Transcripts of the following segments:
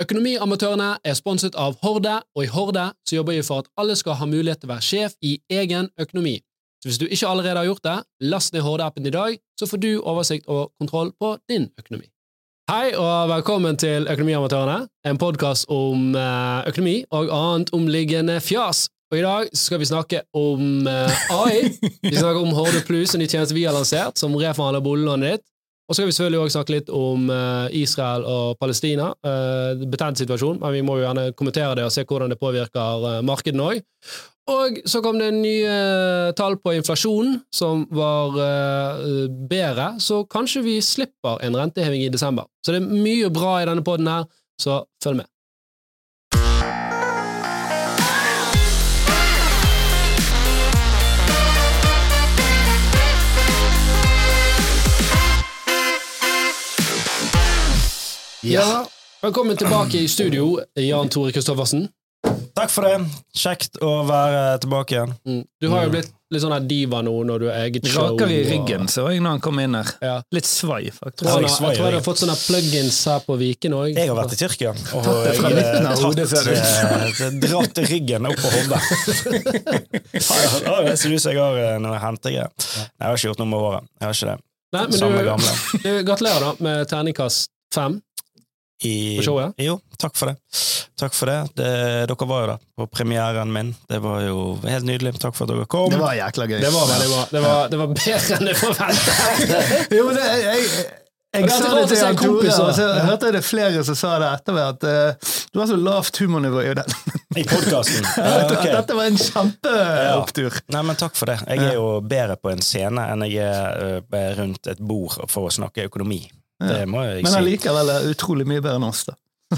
Økonomiamatørene er sponset av Horde, og i Horde så jobber vi for at alle skal ha mulighet til å være sjef i egen økonomi. Så hvis du ikke allerede har gjort det, last ned Horde-appen i dag, så får du oversikt og kontroll på din økonomi. Hei og velkommen til Økonomiamatørene, en podkast om eh, økonomi og annet omliggende fjas. Og i dag skal vi snakke om eh, AI. Vi snakker om Horde Plus, en ny tjeneste vi har lansert, som reforhandler boliglånet ditt. Og så skal vi selvfølgelig også snakke litt om eh, Israel og Palestina. Uh, betent situasjon, men vi må jo gjerne kommentere det og se hvordan det påvirker uh, markedene òg. Og så kom det nye tall på inflasjonen som var bedre, så kanskje vi slipper en renteheving i desember. Så det er mye bra i denne poden her, så følg med. Ja. Velkommen tilbake i studio, Jan Tore Kristoffersen. Takk for det. Kjekt å være tilbake igjen. Mm. Du har jo blitt litt sånn diva nå når du har eget show. Raker i ryggen, så jeg når han kom inn her. Ja. Litt svai, faktisk. Tror jeg, jeg, tror jeg har fått sånne plugins her på Viken òg. Jeg har vært i Tyrkia og tatt det fra midten av hodet, ser du. Dratt ryggen opp på hodet. det ser ut som jeg har eh, noe hentegreier. Jeg har ikke gjort noe med håret. Jeg har ikke det. Nei, men du, du, gratulerer da med terningkast fem. I, på showet? Jo, takk for det. Takk for det. det. Dere var jo der på premieren min. Det var jo helt nydelig. Takk for at dere kom. Det var jækla gøy. Det var veldig bra. Det var, det var bedre enn jeg forventa. jo, det, jeg, jeg, jeg sa det til Jan Tore, og så hørte jeg det flere som sa det etter at uh, du har så lavt humornivå i den. I podkasten. Uh, okay. Dette var en kjempeopptur. Ja. Nei, men takk for det. Jeg er jo bedre på en scene enn jeg er uh, rundt et bord for å snakke økonomi. Det må jeg men allikevel er utrolig mye bedre enn oss, da.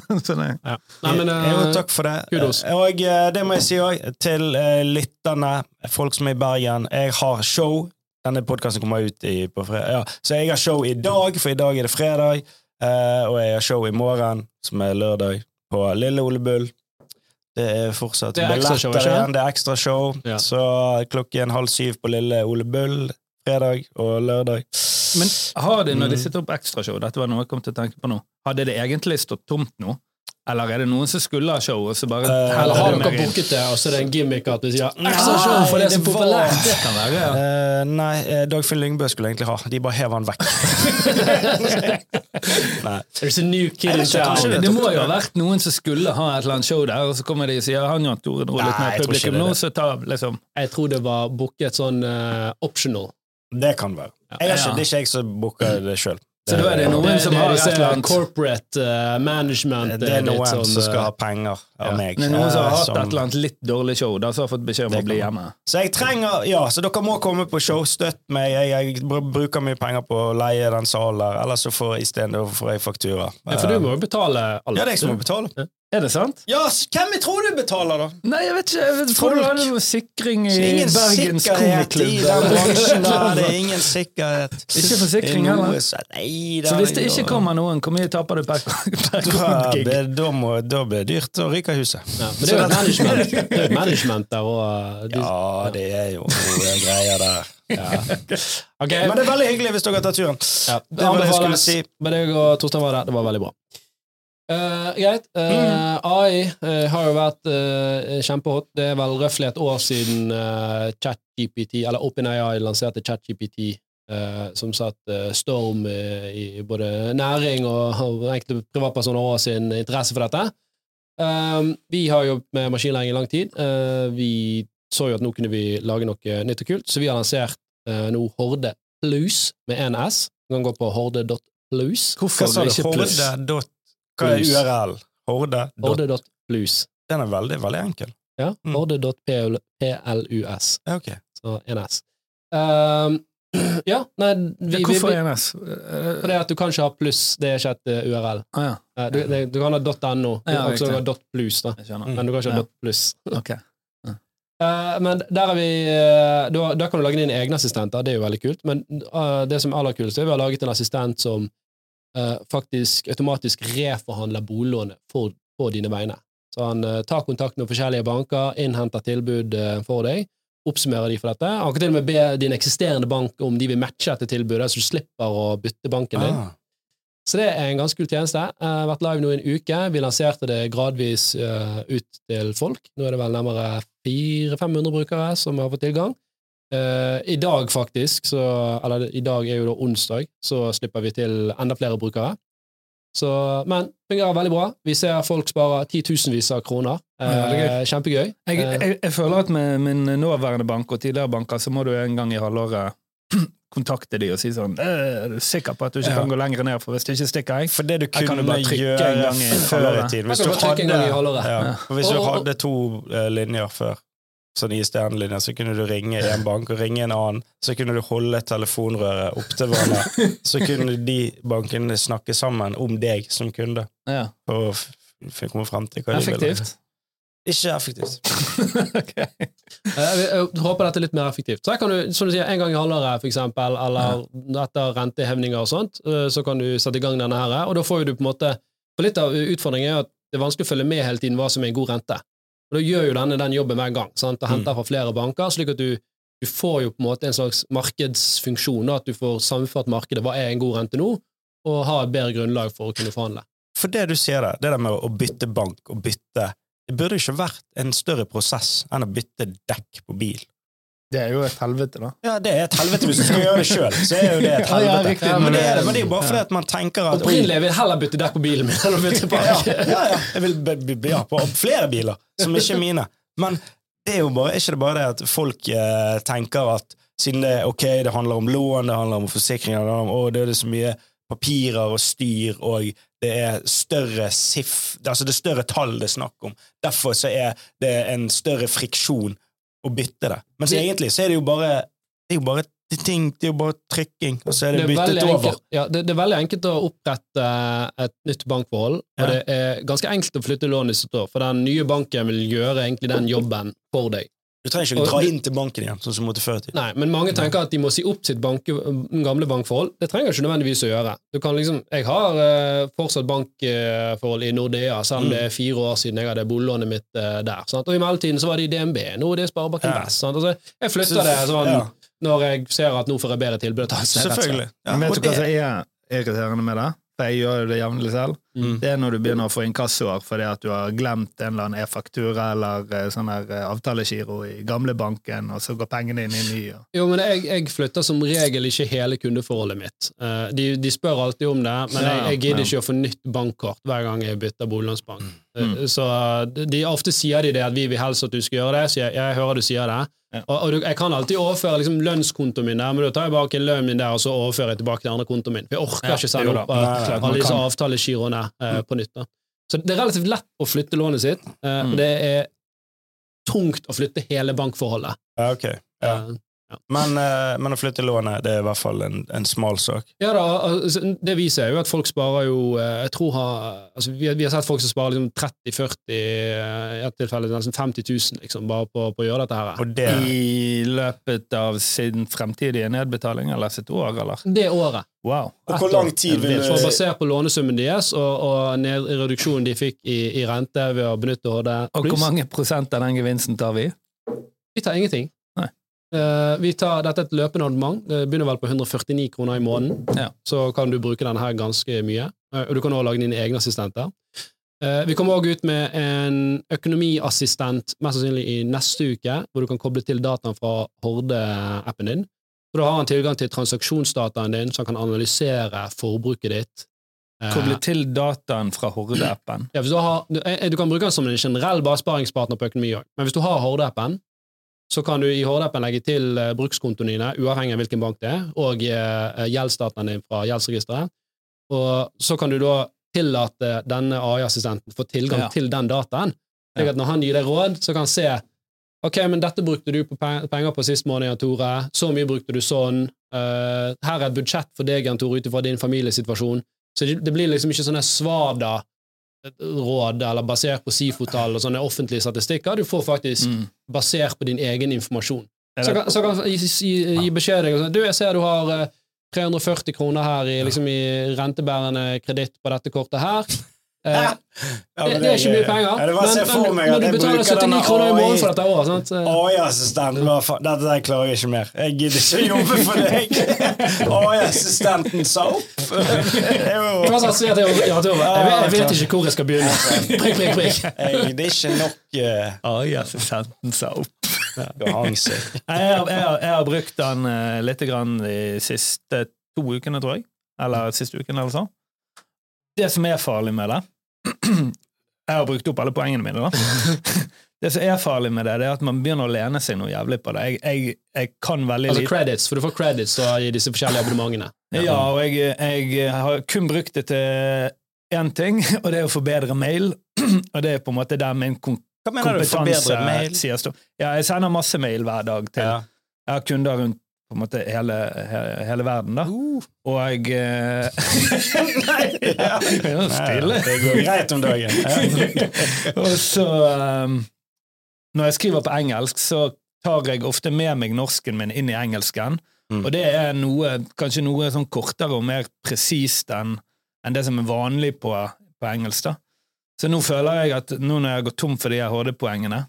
ja. Nei, men, uh, jo, takk for det. Kudos. Og uh, det må jeg si òg til uh, lytterne, folk som er i Bergen. Jeg har show. Denne podkasten kommer ut i, på fredag. Ja. Så jeg har show i dag, for i dag er det fredag. og jeg har show i morgen, som er lørdag, på Lille Ole Bull. Det er fortsatt det er billetter igjen. Det er ekstrashow. Ja. Så klokken halv syv på Lille Ole Bull fredag og lørdag. Men har de, når de sitter opp ekstrashow, dette var noe jeg kom til å tenke på nå, hadde det egentlig stått tomt nå? Eller er det noen som skulle ha show? Og så bare uh, eller har dere booket det, og så er det en gimmick at vi sier ekstra show for det, det som populært? Det kan være, ja. Uh, nei, uh, Dagfinn Lyngbø skulle egentlig ha. De bare hev han vekk. There's a new kid in town. Det, det må jo ha vært noen som skulle ha et eller annet show der, og så kommer de og sier han Jan Tore dro litt mer publikum nå, så ta liksom Jeg tror det var booket sånn optional. Det kan være. Jeg er ikke, det er ikke jeg som booker det sjøl. Så da er det noen det, som har et eller annet corporate uh, management Det er noen som, som skal ha penger av ja. meg. Er noen som har hatt som, et eller annet litt dårlig show, da som har fått beskjed om å bli hjemme. Så jeg trenger, ja, så dere må komme på show, støtt meg. Jeg, jeg bruker mye penger på å leie den salen der, eller så får jeg isteden får jeg faktura. Ja, for du må jo betale alt. Ja, det er jeg som må betale. Er det sant? Ja, Hvem tror du betaler, da? Nei, jeg vet ikke. Jeg vet, tror du har noe sikring i ingen Bergens komiklubb? I den bransjen der. Det er ingen sikkerhet. Ikke forsikring heller? Så hvis det ikke kommer noen, hvor mye taper du per, per gig? Da, da, blir det dyrt å ryke huset. Ja, men det er jo management, det er management der de, Ja, det er jo noe greier der. Ja. Okay. Men det er veldig hyggelig hvis dere har tatt turen. Ja, det var det jeg skulle si. Men jeg og Torstein var der. Det var veldig bra. Uh, greit. Uh, mm. AI uh, har jo vært kjempehot. Det er vel røftlig et år siden ChatGPT, eller OpenAI lanserte ChatGPT, som satt storm i både næring og, og enkelte privatpersoner og sin interesse for dette. vi har jobbet med maskinlæring i lang tid. vi så jo at nå kunne vi lage noe nytt og kult, så vi har lansert nå Horde Plus med én S. Du kan gå på horde.plus. Hvorfor sa du Horde? Hva er URL? Horde? Horde.plus. Den er veldig, veldig enkel. Ja. Mm. Horde.plus. Ja, okay. Så NS. Um, ja, nei vi, ja, Hvorfor NS? Fordi at du kan ikke ha pluss, det er ikke et uh, URL. Ah, ja. uh, du, det, du, kan ha .no, du ja, også ha .plus, da. men du kan ikke ha .pluss. okay. Uh, men der er vi da, da, kan du lage dine egne assistenter, det er jo veldig kult. Men det som er aller kulest, er at vi har laget en assistent som uh, faktisk automatisk reforhandler boliglånet for, på dine vegne. Så han uh, tar kontakt med forskjellige banker, innhenter tilbud uh, for deg, oppsummerer de for dette. Han kan til og med be din eksisterende bank om de vil matche dette tilbudet, så du slipper å bytte banken din. Ah. Så det er en ganske kul tjeneste. Jeg har vært live nå i en uke. Vi lanserte det gradvis eh, ut til folk. Nå er det vel nærmere 400-500 brukere som har fått tilgang. Eh, I dag, faktisk, så, eller i dag er jo da onsdag, så slipper vi til enda flere brukere. Så, men det fungerer veldig bra. Vi ser folk sparer titusenvis av kroner. Ja, det er Eh, kjempegøy. Jeg, Eh, jeg, jeg føler at med min nåværende bank og tidligere banker, så må du en gang i halvåret kontakte de og si sånn «Eh, Er du sikker på at du ikke Ja. kan gå lenger ned, for hvis du ikke stikker jeg For det du kunne du bare trykke en gjøre gang i før i tid Hvis du hadde, ja, hvis du hadde to linjer før, sånn i stjernelinjer, så kunne du ringe en bank og ringe en annen. Så kunne du holde telefonrøret opp til hverandre. Så kunne de bankene snakke sammen om deg som kunde. Ja. Og komme frem til hva de ville. Effektivt. Ikke effektivt. Ok. Eh, Jeg håper dette er litt mer effektivt. Så her kan du, som du sier, En gang i halvåret, eksempel, eller etter rentehevninger og sånt, eh, så kan du sette i gang denne her, og da får du på en måte For litt av utfordringen er at det er vanskelig å følge med hele tiden hva som er en god rente. Og Da gjør jo denne den jobben hver gang, sant? og henter fra flere banker, slik at du, du får jo på en måte en slags markedsfunksjon, da, at du får sammenført markedet. Hva er en god rente nå? Og ha et bedre grunnlag for å kunne forhandle. For det du sier der, det der med å bytte bank og bytte Det burde ikke vært en større prosess enn å bytte dekk på bil. Det er jo et helvete, da. Ja, det er et helvete hvis du skal gjøre det sjøl. Så er jo det et Ja, ja, helvete. riktig, men, men det det- er men det er jo bare fordi at man tenker at Opprinnelig vil jeg heller bytte dekk på bilen min enn å bytte ja, ja, ja, jeg vil be- be- ja, på flere biler, som ikke er mine. Men det er jo bare, er ikke det bare det at folk eh, tenker at siden det, ok, det handler om lån, det handler om forsikringer, det handler om, å, det er så mye papirer og styr, og det er større siff, altså det er større tall det er snakk om. Derfor så er det en større friksjon å bytte det. Mens Det- egentlig så er det jo bare det er jo bare ting, det er jo bare trykking, og så er det, det er, byttet over. enkelt, ja, det, det er veldig enkelt å opprette et nytt bankforhold, Ja. og det er ganske enkelt å flytte lånet sitt år, for den nye banken vil gjøre egentlig den jobben for deg. Du trenger ikke å dra inn til banken igjen, sånn som måtte før til. Nei, men mange tenker at de må si opp sitt banke, gamle bankforhold. Det trenger ikke nødvendigvis å gjøre. Du kan liksom, jeg har uh, fortsatt bankforhold i Nordea, selv om Mm. det er fire år siden jeg hadde boliglånet mitt uh, der. Sant? Og i mellomtiden så var det i DNB, nå er det Sparebanken Ja. Vest. Sant? Altså, jeg flytter det sånn ja. når jeg ser at nå får jeg bedre tilbud. Selvfølgelig. Ja, Men vet du hva som er irriterende med det? For jeg gjør jo det jevnlig selv. Mm. Det er når du begynner å få inkassoer fordi at du har glemt en eller annen e-faktura eller eh, sånn her eh, avtalegiro i gamle banken, og så går pengene inn i ny. Og... Jo, men jeg, jeg flytter som regel ikke hele kundeforholdet mitt. Eh, de, de spør alltid om det, men jeg, jeg gidder ikke å få nytt bankkort hver gang jeg bytter boliglånsbank. Mm. Så de, de, ofte sier de det at vi vil helst at du skal gjøre det, så jeg, jeg hører du sier det. Ja. Og, og du, jeg kan alltid overføre liksom, lønnskontoen min der, men da tar jeg bare lønnen min der, og så overfører jeg tilbake til andre kontoen min. For jeg orker Ja, ikke sende opp alle disse kan. Avtalegiroene eh, Mm. på nytt. Da. Så det er relativt lett å flytte lånet sitt, eh, Mm. og det er tungt å flytte hele bankforholdet. Ja, ok. Ja. Eh, Men, eh, men å flytte lånet, det er i hvert fall en, en smal sak. Ja da, altså, Det viser jo at folk sparer jo eh, jeg tror ha, altså, vi, har- vi har sett folk som sparer liksom 30-40, eh, i et tilfelle nesten 50 000 liksom, bare på, på å gjøre dette her. Og det I løpet av sin fremtidige nedbetaling, eller sitt år, eller? Det året. Wow. Og hvor lang tid vil For du Basert på lånesummen deres og, og ned, reduksjonen de fikk i, i rente ved å benytte HD Og hvor mange prosent av den gevinsten tar vi? Vi tar ingenting. Eh, vi tar, dette er et løpende abonnement. Det begynner vel på 149 kroner i måneden. Ja. Så kan du bruke denne her ganske mye. Eh, og du kan også lage dine egne assistenter. Eh, vi kommer også ut med en økonomiassistent mest sannsynlig i neste uke, hvor du kan koble til dataen fra Horde-appen din. Så da har han tilgang til transaksjonsdataen din, så han kan analysere forbruket ditt. Koble til dataen fra Horde-appen. ja, du, har, du, du kan bruke den som en generell bare sparingspartner på økonomi òg, men hvis du har Horde-appen, så kan du i Horde-appen legge til eh, brukskontoene dine, uavhengig av hvilken bank det er, og eh, gjeldsdataen din fra gjeldsregisteret. Og så kan du da tillate denne AI-assistenten få tilgang Ja. til den dataen, slik at når han gir deg råd, så kan han se Ok, men dette brukte du på penger på sist måned, Jan Tore. Så mye brukte du sånn. Eh, her er et budsjett for deg, Jan Tore, ut ifra din familiesituasjon. Så det, det blir liksom ikke sånne svada-råd eller basert på SIFO-tall og sånne offentlige statistikker. Du får faktisk Mm. basert på din egen informasjon. Så kan, så kan gi, gi, gi beskjed deg sånn, Du, jeg ser du har eh, 340 kroner her i, liksom, i rentebærende kreditt på dette kortet her. Eh, Ja, det, det er ikke mye penger, Ja, men, men, men du betaler 79 kroner i måneden for dette året. Sant? Eh, AI-assistent, hva faen? Dette der klarer jeg ikke mer. Jeg gidder ikke å jobbe for deg. AI-assistenten sa opp. Hva sa jeg til Jan Tore? Jeg, vet- jeg vet ikke hvor jeg skal begynne. Prikk, prikk, prikk. jeg, Det er ikke nok uh, AI-assistenten sa opp. Jeg har, jeg, har, jeg har brukt den uh, litt grann de siste to ukene, tror jeg. Eller siste uken, eller sånn. Det som er farlig med det Jeg har brukt opp alle poengene mine, da. Det som er farlig med det, det er at man begynner å lene seg noe jævlig på det. Jeg, jeg, jeg kan veldig Altså lite credits, for du får credits da, i disse forskjellige abonnementene. Ja, og jeg, jeg har kun brukt det til én ting, og det er å forbedre mail. Og det er på en måte der min kom Hva mener du? kompetanse mail? sier stå. Ja, jeg sender masse mail hver dag til Ja. Jeg har kunder rundt på en måte hele, he- hele verden, da. Uh. Og jeg eh, Nei, ja, det er stille. Ja, det går greit om dagen. Og så um, Når jeg skriver på engelsk, så tar jeg ofte med meg norsken min inn i engelsken. Mm. Og det er noe, kanskje noe sånn kortere og mer presist enn en det som er vanlig på, på engelsk. da. Så nå føler jeg at nå når jeg gått tom for de her HD-poengene,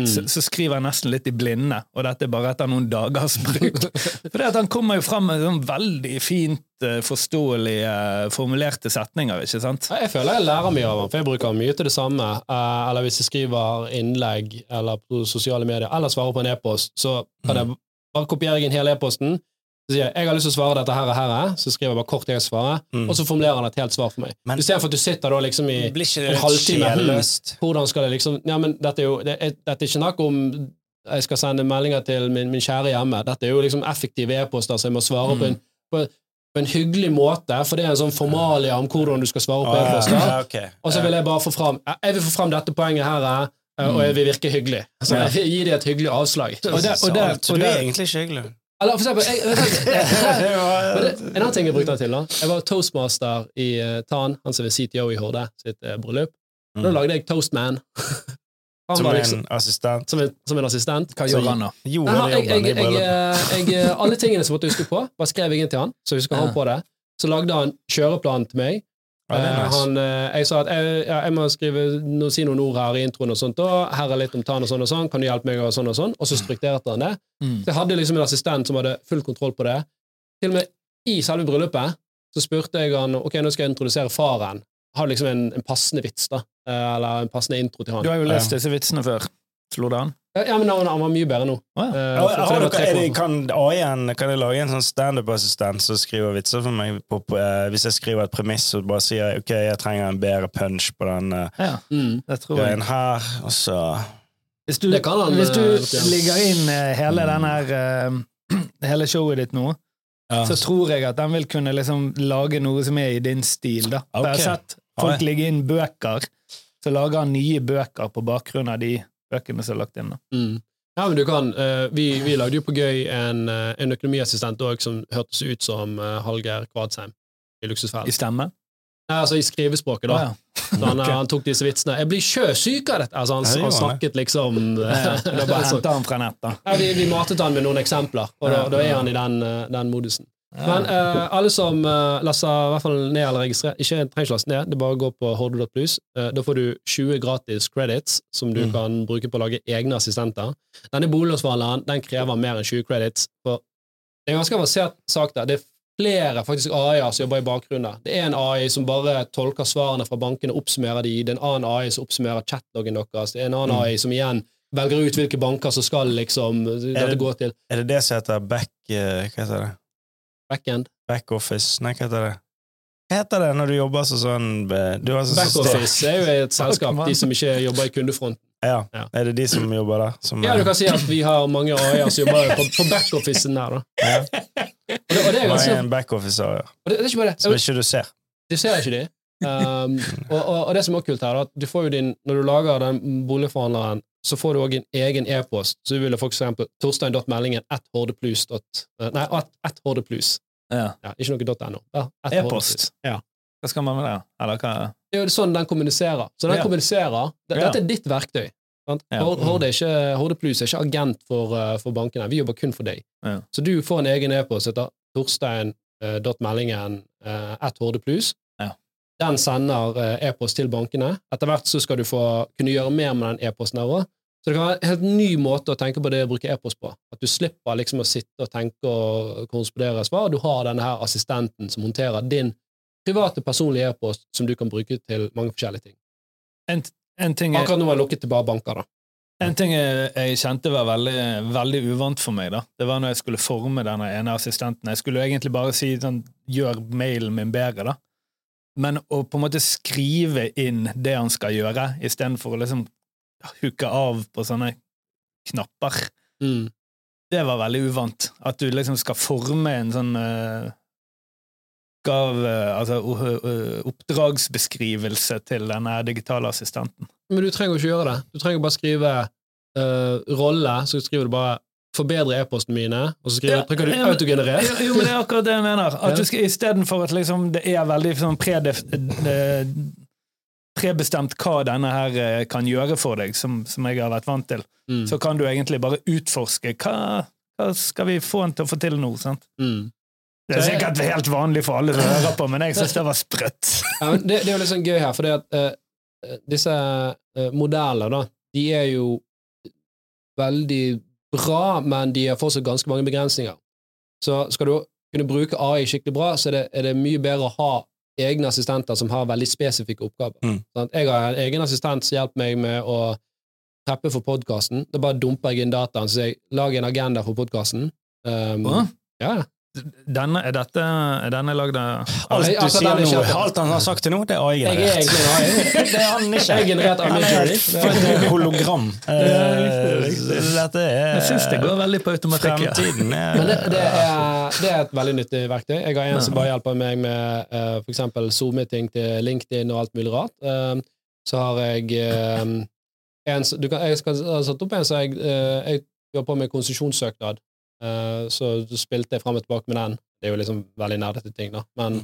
Mm. så, så skriver jeg nesten litt i blinde, og dette er bare etter noen dagers bruk. For han kommer jo fram med sånn veldig fint, eh, forståelige, formulerte setninger, ikke sant? Jeg føler jeg lærer mye av ham, for jeg bruker mye til det samme. Eh, eller hvis jeg skriver innlegg eller på sosiale medier, eller svarer på en e-post, så kan jeg bare kopiere inn hele e-posten. Så sier jeg jeg har lyst til å svare dette her og her, så skriver jeg bare kort det jeg skal svare, Mm. og så formulerer han et helt svar for meg. Men- Istedenfor at du sitter da liksom i en halvtime. Hvordan skal det liksom Ja, men dette er jo det er, Dette er ikke snakk om jeg skal sende meldinger til min, min kjære hjemme. Dette er jo liksom effektive e-poster som jeg må svare på, en, på, på en hyggelig måte, for det er en sånn formalia om hvordan du skal svare på oh, e-poster. ja, okay. Og så vil jeg bare få fram Jeg vil få fram dette poenget her, eh, og jeg vil virke hyggelig. Så jeg vil gi dem et hyggelig avslag. Og det, og det, og det, og du er egentlig ikke hyggelig. Eller for eksempel jeg, jeg, Det var- det, en annen ting jeg brukte den til, da. Jeg var toastmaster i uh, Tan, han som er CTO i Horde, sitt uh, bryllup. Da Mm. lagde jeg Toastman. Han Som var en liksom assistent. som en, som en assistent. Hva gjorde han da? Gjorde han- jeg, jeg, jeg, jeg, jeg, alle tingene som måtte huske på, bare skrev jeg inn til han, så husker han Ja. på det. Så lagde han kjøreplan til meg. Eh, nice. han, eh, jeg sa at jeg, ja, jeg må skrive, no, si noen ord her i introen, og sånt, og her er litt om tann og sånn og sånn, kan du hjelpe meg, og sånn og sånn, og så strukturerte han det. Mm. Så jeg hadde liksom en assistent som hadde full kontroll på det. Til og med i selve bryllupet så spurte jeg han ok, nå skal jeg introdusere faren. Har liksom en, en passende vits, da, eh, eller en passende intro til han. Du har jo lest disse vitsene før. Slo det an? Ja, men han, han var mye bedre nå. Ah, ja. uh, for- for har dere, kan AI-en kan jeg lage en sånn standup-assistent som skriver vitser for meg? På, på, uh, hvis jeg skriver et premiss, og bare sier ok, jeg trenger en bedre punch på den uh, Ja, Mm. greien her, og så Hvis du, han, hvis du eh, ja. ligger inn eh, hele den her eh, hele showet ditt nå, ja. så tror jeg at den vil kunne liksom lage noe som er i din stil. da. Okay. Jeg har sett folk ligge inn bøker, så lager han nye bøker på bakgrunn av de bøkene som er lagt inn. da. Mm. Ja, men du kan. eh, vi, vi lagde jo på gøy en, eh, en økonomiassistent òg som hørtes ut som uh, Hallgeir Kvadsheim i Luksusfellen. I stemme. Nei, altså i skrivespråket, da. Å, ja. Så han, okay. han tok disse vitsene. 'Jeg blir sjøsyk av dette!' Altså, han, Ja, det han snakket liksom Ja, Da bare så, han fra nett, da. ja, vi, vi matet han med noen eksempler, og da, Ja. da er han i den, eh, den modusen. Men uh, alle som uh, laster i hvert fall ned eller registrerer Ikke trenger ikke laste ned, det er bare å gå på horde.plus. Uh, da får du 20 gratis credits som du Mm. kan bruke på å lage egne assistenter. Denne boliglånsforhandleren den krever mer enn 20 credits. For det er en ganske avansert sak der. Det er flere faktisk AI-er som jobber i bakgrunnen. Det er en AI som bare tolker svarene fra bankene og oppsummerer de. Det er en annen AI som oppsummerer chatloggen deres. Det er en annen Mm. AI som igjen velger ut hvilke banker som skal liksom dette gå til. Er det det som heter back eh, Hva heter det? Backend. Backoffice? Nei, hva heter det? Hva heter det når du jobber som sånn eh, du har sånn Backoffice er jo et selskap, de som ikke jobber i kundefront. Ja. Ja. Er det de som jobber der? Som, Ja, du kan si at vi har mange AI-er som jobber på, på backofficen der, da. ja. Og det, og det er ganske en backofficer? Ja. Som ikke du ser. Du ser ikke de. Um, og, og, og det som er kult her, er at du får jo din, når du lager den boligforhandleren, så får du òg en egen e-post. Så du ville for eksempel torstein.meldingen at hordeplus. Nei, at, at hordeplus. Ja. Ja, ikke noe .no. E-post. Ja. Hva skal man med det? Eller hva? Det er jo sånn den kommuniserer. Så den Ja. kommuniserer. Det, Ja. Dette er ditt verktøy. sant? Ja. Horde, Horde, er ikke, Horde Plus er ikke agent for, uh, for bankene. Vi jobber kun for deg. Ja. Så du får en egen e-post etter torstein.meldingen uh, at Horde Plus. Den sender eh, e-post til bankene. Etter hvert så skal du få kunne gjøre mer med den e-posten der òg. Så det kan være en helt ny måte å tenke på det å bruke e-post på. At du slipper liksom å sitte og tenke og konspirere svar. Du har denne her assistenten som håndterer din private, personlige e-post, som du kan bruke til mange forskjellige ting. En, en ting er, Akkurat nå er det lukket til bare banker, da. En ting jeg, jeg kjente var veldig, veldig uvant for meg, da. det var når jeg skulle forme denne ene assistenten. Jeg skulle egentlig bare si sånn, gjør mailen min bedre, da. Men å på en måte skrive inn det han skal gjøre, istedenfor å liksom hooke av på sånne knapper, Mm. det var veldig uvant. At du liksom skal forme en sånn uh, gav, uh, altså, uh, oppdragsbeskrivelse til denne digitale assistenten. Men du trenger jo ikke gjøre det. Du trenger bare skrive eh, rolle, så skriver du bare 'forbedre e-posten mine', og så skriver, Ja, trykker du 'autogenerer'. Jo, jo, men det er akkurat det jeg mener. At du skal Istedenfor at liksom, det er veldig sånn predef, eh, prebestemt hva denne her eh, kan gjøre for deg, som, som jeg har vært vant til, Mm. så kan du egentlig bare utforske hva, hva skal vi få den til å få til nå. sant? Mm. Det er sikkert helt vanlig for alle som hører på, men jeg syns det var sprøtt. Ja, men det, det er jo litt sånn gøy her, for det at eh, disse uh, modeller, da, de er jo veldig bra, men de har fortsatt ganske mange begrensninger. Så skal du kunne bruke AI skikkelig bra, så er det, er det mye bedre å ha egne assistenter som har veldig spesifikke oppgaver. Mm. Sånn Jeg har en egen assistent som hjelper meg med å preppe for podkasten. Da bare dumper jeg inn dataen, så jeg lager en agenda for podkasten. Um, ja, ja. Denne, er, dette, er denne lagd av Alt du altså, sier den er nå, alt han har sagt til nå, det er Jeg er AI-generert. Det er han ikke. Jeg er generert av Han er hologram. Eh. Dette er Jeg syns det går veldig på automatikk. Fremtiden er Men det, det, er, det er et veldig nyttig verktøy. Jeg har en som bare hjelper meg med uh, for eksempel Zoom-meeting til LinkedIn og alt mulig rart. Eh, så har jeg eh, en, du kan, Jeg skal satt opp en som jeg, jeg gjør på med konsesjonssøknad. Eh, du spilte jeg fram og tilbake med den. Det er jo liksom veldig nerdete ting, da. Men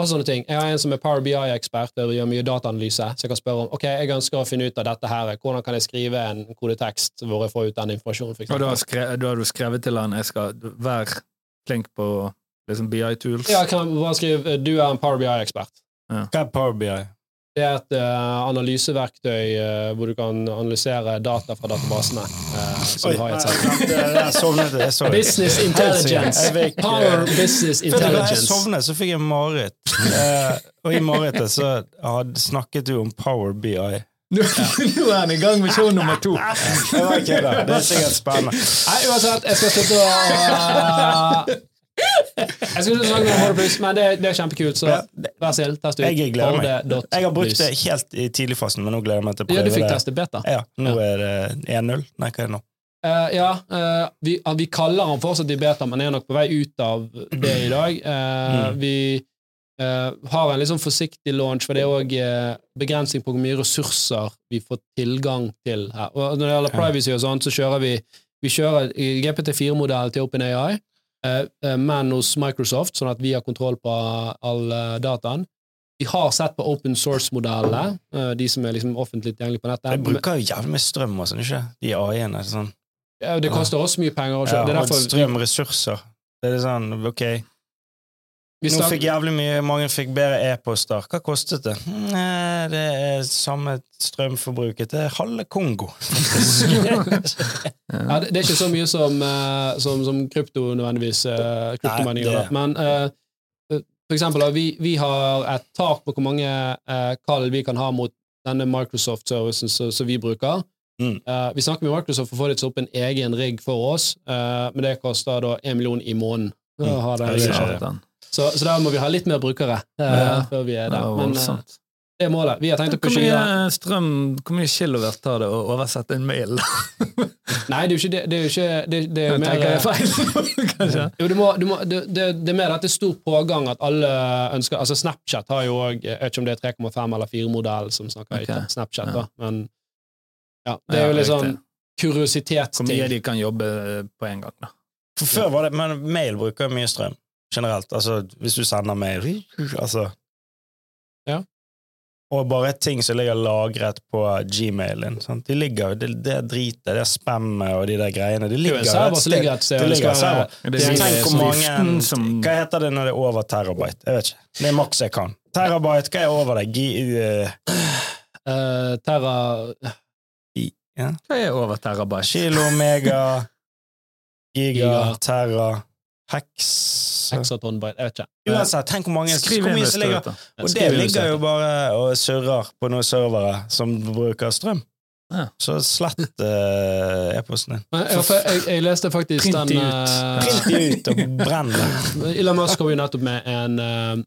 også sånne ting. Jeg har en som er Power BI-ekspert og gjør mye dataanalyse, så jeg kan spørre om ok, jeg ønsker å finne ut av dette her. Hvordan kan jeg skrive en kodetekst hvor jeg får ut den informasjonen? For Og da eksempel? har, skrevet, da har du skrevet til han jeg skal være klink på liksom BI Tools. Ja, jeg kan bare skrive du er en Power BI-ekspert. Hva er Power BI? Det er et eh, analyseverktøy eh, hvor du kan analysere data fra databasene. eh, som Oi, har et sett. Det. Business intelligence. Power business intelligence. Da jeg sovnet, så fikk jeg mareritt. Og i marerittet så snakket du om Power BI. Nå nå er han i gang med show nummer to! var ikke det. Det er sikkert spennende. Nei, uansett, jeg skal slutte å Jeg skulle snakke om Horde Plus, men det, det er kjempekult, så vær snill, test ut. Jeg gleder meg. Jeg har brukt det helt i tidligfasen, men nå gleder jeg meg til å Ja, du prøve fikk det. teste beta. Ja, nå er det 1-0. Nei, hva er det nå? Uh, ja, uh, vi, uh, vi kaller han fortsatt i beta, men er nok på vei ut av det i dag. Eh, Mm. Vi har en litt sånn forsiktig launch, for det er òg begrensning på hvor mye ressurser vi får tilgang til her. Og når det gjelder privacy og sånt, så kjører vi vi kjører GPT4-modell til OpenAI, eh, eh, men hos Microsoft, sånn at vi har kontroll på all eh, dataen. Vi har sett på open source-modellene, de som er liksom offentlig tilgjengelige på nettet. De bruker jo jævlig mye strøm og sånn, ikke? De AI-ene. Sånn. Ja, Det koster også mye penger Også. Ja, det er derfor strøm, ressurser. Det er sånn, ok. Nå fikk jævlig mye, mange fikk bedre e-poster. Hva kostet det? Nei, det er samme strømforbruket til halve Kongo. Ja, det, er ikke så mye som, eh, som, som krypto nødvendigvis, uh, kryptomani Nei, det-. Men uh, for eksempel, vi, vi har et tak på hvor mange uh, kall vi kan ha mot denne Microsoft-servicen som vi bruker. Mm. Uh, vi snakker med Microsoft for å få det til opp en egen rigg for oss, eh, men det koster da en million i måneden. å Mm. Ja. Så, så da må vi ha litt mer brukere uh, Ja. før vi er der. var Men uh, det er målet. Vi har tenkt å pushe videre. strøm, hvor mye kilowatt tar det å oversette en mail? Nei, det er jo ikke det. Det er jo ikke det, det er jo mer, jeg feil, kanskje? Jo, du må, du må, det, det, det er mer at det er stor pågang at alle ønsker Altså Snapchat har jo òg Jeg vet ikke om det er 3,5 eller 4-modell som snakker Ok. høyt. Snapchat, Ja. da. Men ja, det er Ja, jo litt sånn kuriositetsting. Hvor mye de kan jobbe på en gang, da. For før var det, men mail bruker mye strøm. Generelt. Altså, hvis du sender meg Altså. Ja. Og bare ting som ligger lagret på gmailen. Sant? De ligger, det, det dritet, det spammet og de der greiene. De Det er jo ligger et sted. ligger et sted. Det ligger server. Er tenk hvor mange som Hva heter det når det er over terabyte? Jeg vet ikke. Det er maks jeg kan. Terabyte, hva er over det? G... Uh, Eh, Terra i- ja. Hva er over terabyte? Kilo, mega, Giga. terra, hex hexaton jeg vet ikke. Eh, Uansett, tenk hvor mange Skriv hvor inn mye det. som ligger Og det ligger jo bare og surrer på noen servere som bruker strøm. Ja. Så slett uh, e-posten din. Jeg, jeg, jeg leste faktisk Print den ut. eh, Print de ut og brenn den! Elon Musk kom jo nettopp med en, uh,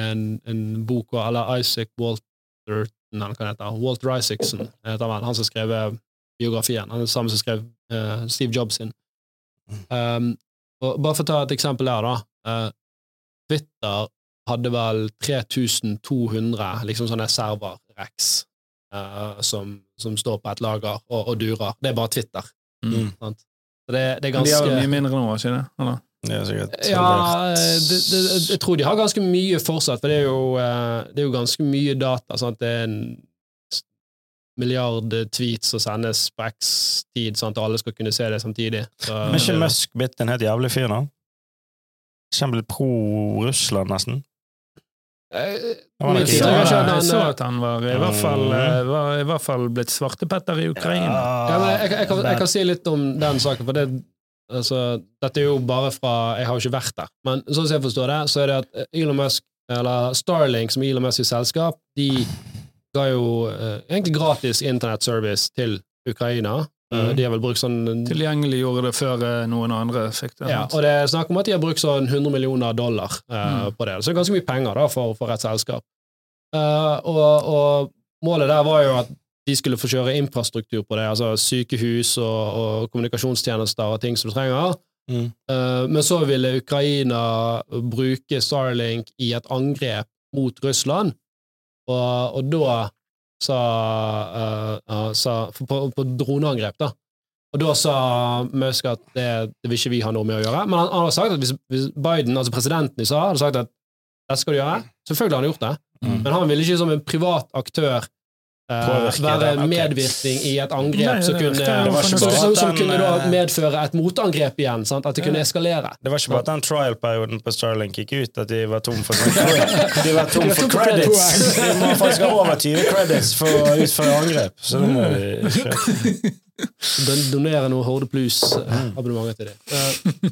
en, en bok, eller Isaac Walter hva det heter, Walter Isaacson heter han, han som skrev eh, biografien. Han er den samme som skrev uh, Steve Jobs sin. Um, og bare for å ta et eksempel der, da. eh, Twitter hadde vel 3200 liksom sånne server-rex eh, som, som står på et lager og, og durer. Det er bare Twitter. Mm. Sant? Så det, det er Men de har jo mye mindre nå, ikke det? Eller? Er ja, det, det, jeg tror de har ganske mye fortsatt, for det er jo, eh, det er jo ganske mye data. Sant? Det er en milliard tweets som sendes på X tid, sånn at alle skal kunne se det samtidig. Så, Men ikke Musk blitt en helt jævlig fyr, da? Ikke pro-Russland, nesten? Jeg, jeg Jeg han, så eh, at han var i hvert fall, eh, var i hvert fall blitt svartepetter i Ukraina. ja, men jeg, jeg, kan, jeg kan si litt om den saken, for det, altså, dette er jo bare fra Jeg har jo ikke vært der, men sånn som jeg forstår det, så er det at Elon Musk, eller Starlink, som er Elon Musk selskap, de ga jo eh, egentlig gratis internettservice til Ukraina. Eh, Mhm. De har vel brukt sånn Tilgjengelig gjorde det før eh, noen andre fikk det. ja. Og det er snakk om at de har brukt sånn 100 millioner dollar eh, Mm. på det. Så det er ganske mye penger da for, for et selskap. Uh, og, og målet der var jo at de skulle få kjøre infrastruktur på det, altså sykehus og, og kommunikasjonstjenester og ting som du trenger. Mm. Uh, men så ville Ukraina bruke Starlink i et angrep mot Russland, og, og da sa, uh, sa på, på droneangrep, da. Og da sa Musk at det, det vil ikke vi ha noe med å gjøre. Men han, han har sagt at hvis, hvis Biden, altså presidenten i USA, hadde sagt at dette skal du gjøre, selvfølgelig hadde han gjort det. Mm. Men han ville ikke som en privat aktør være det, medvirkning i et angrep som kunne, som den, kunne da eh, medføre et motangrep igjen. Sant? At det kunne eskalere. Det var ikke bare at den trial-perioden på Starlink gikk ut, at de var tom for sånn De var tom for credits! De må faktisk ha over 20 credits for å utføre angrep. Så det må vi Donere noe Horde Plus-abonnementer til det. Eh,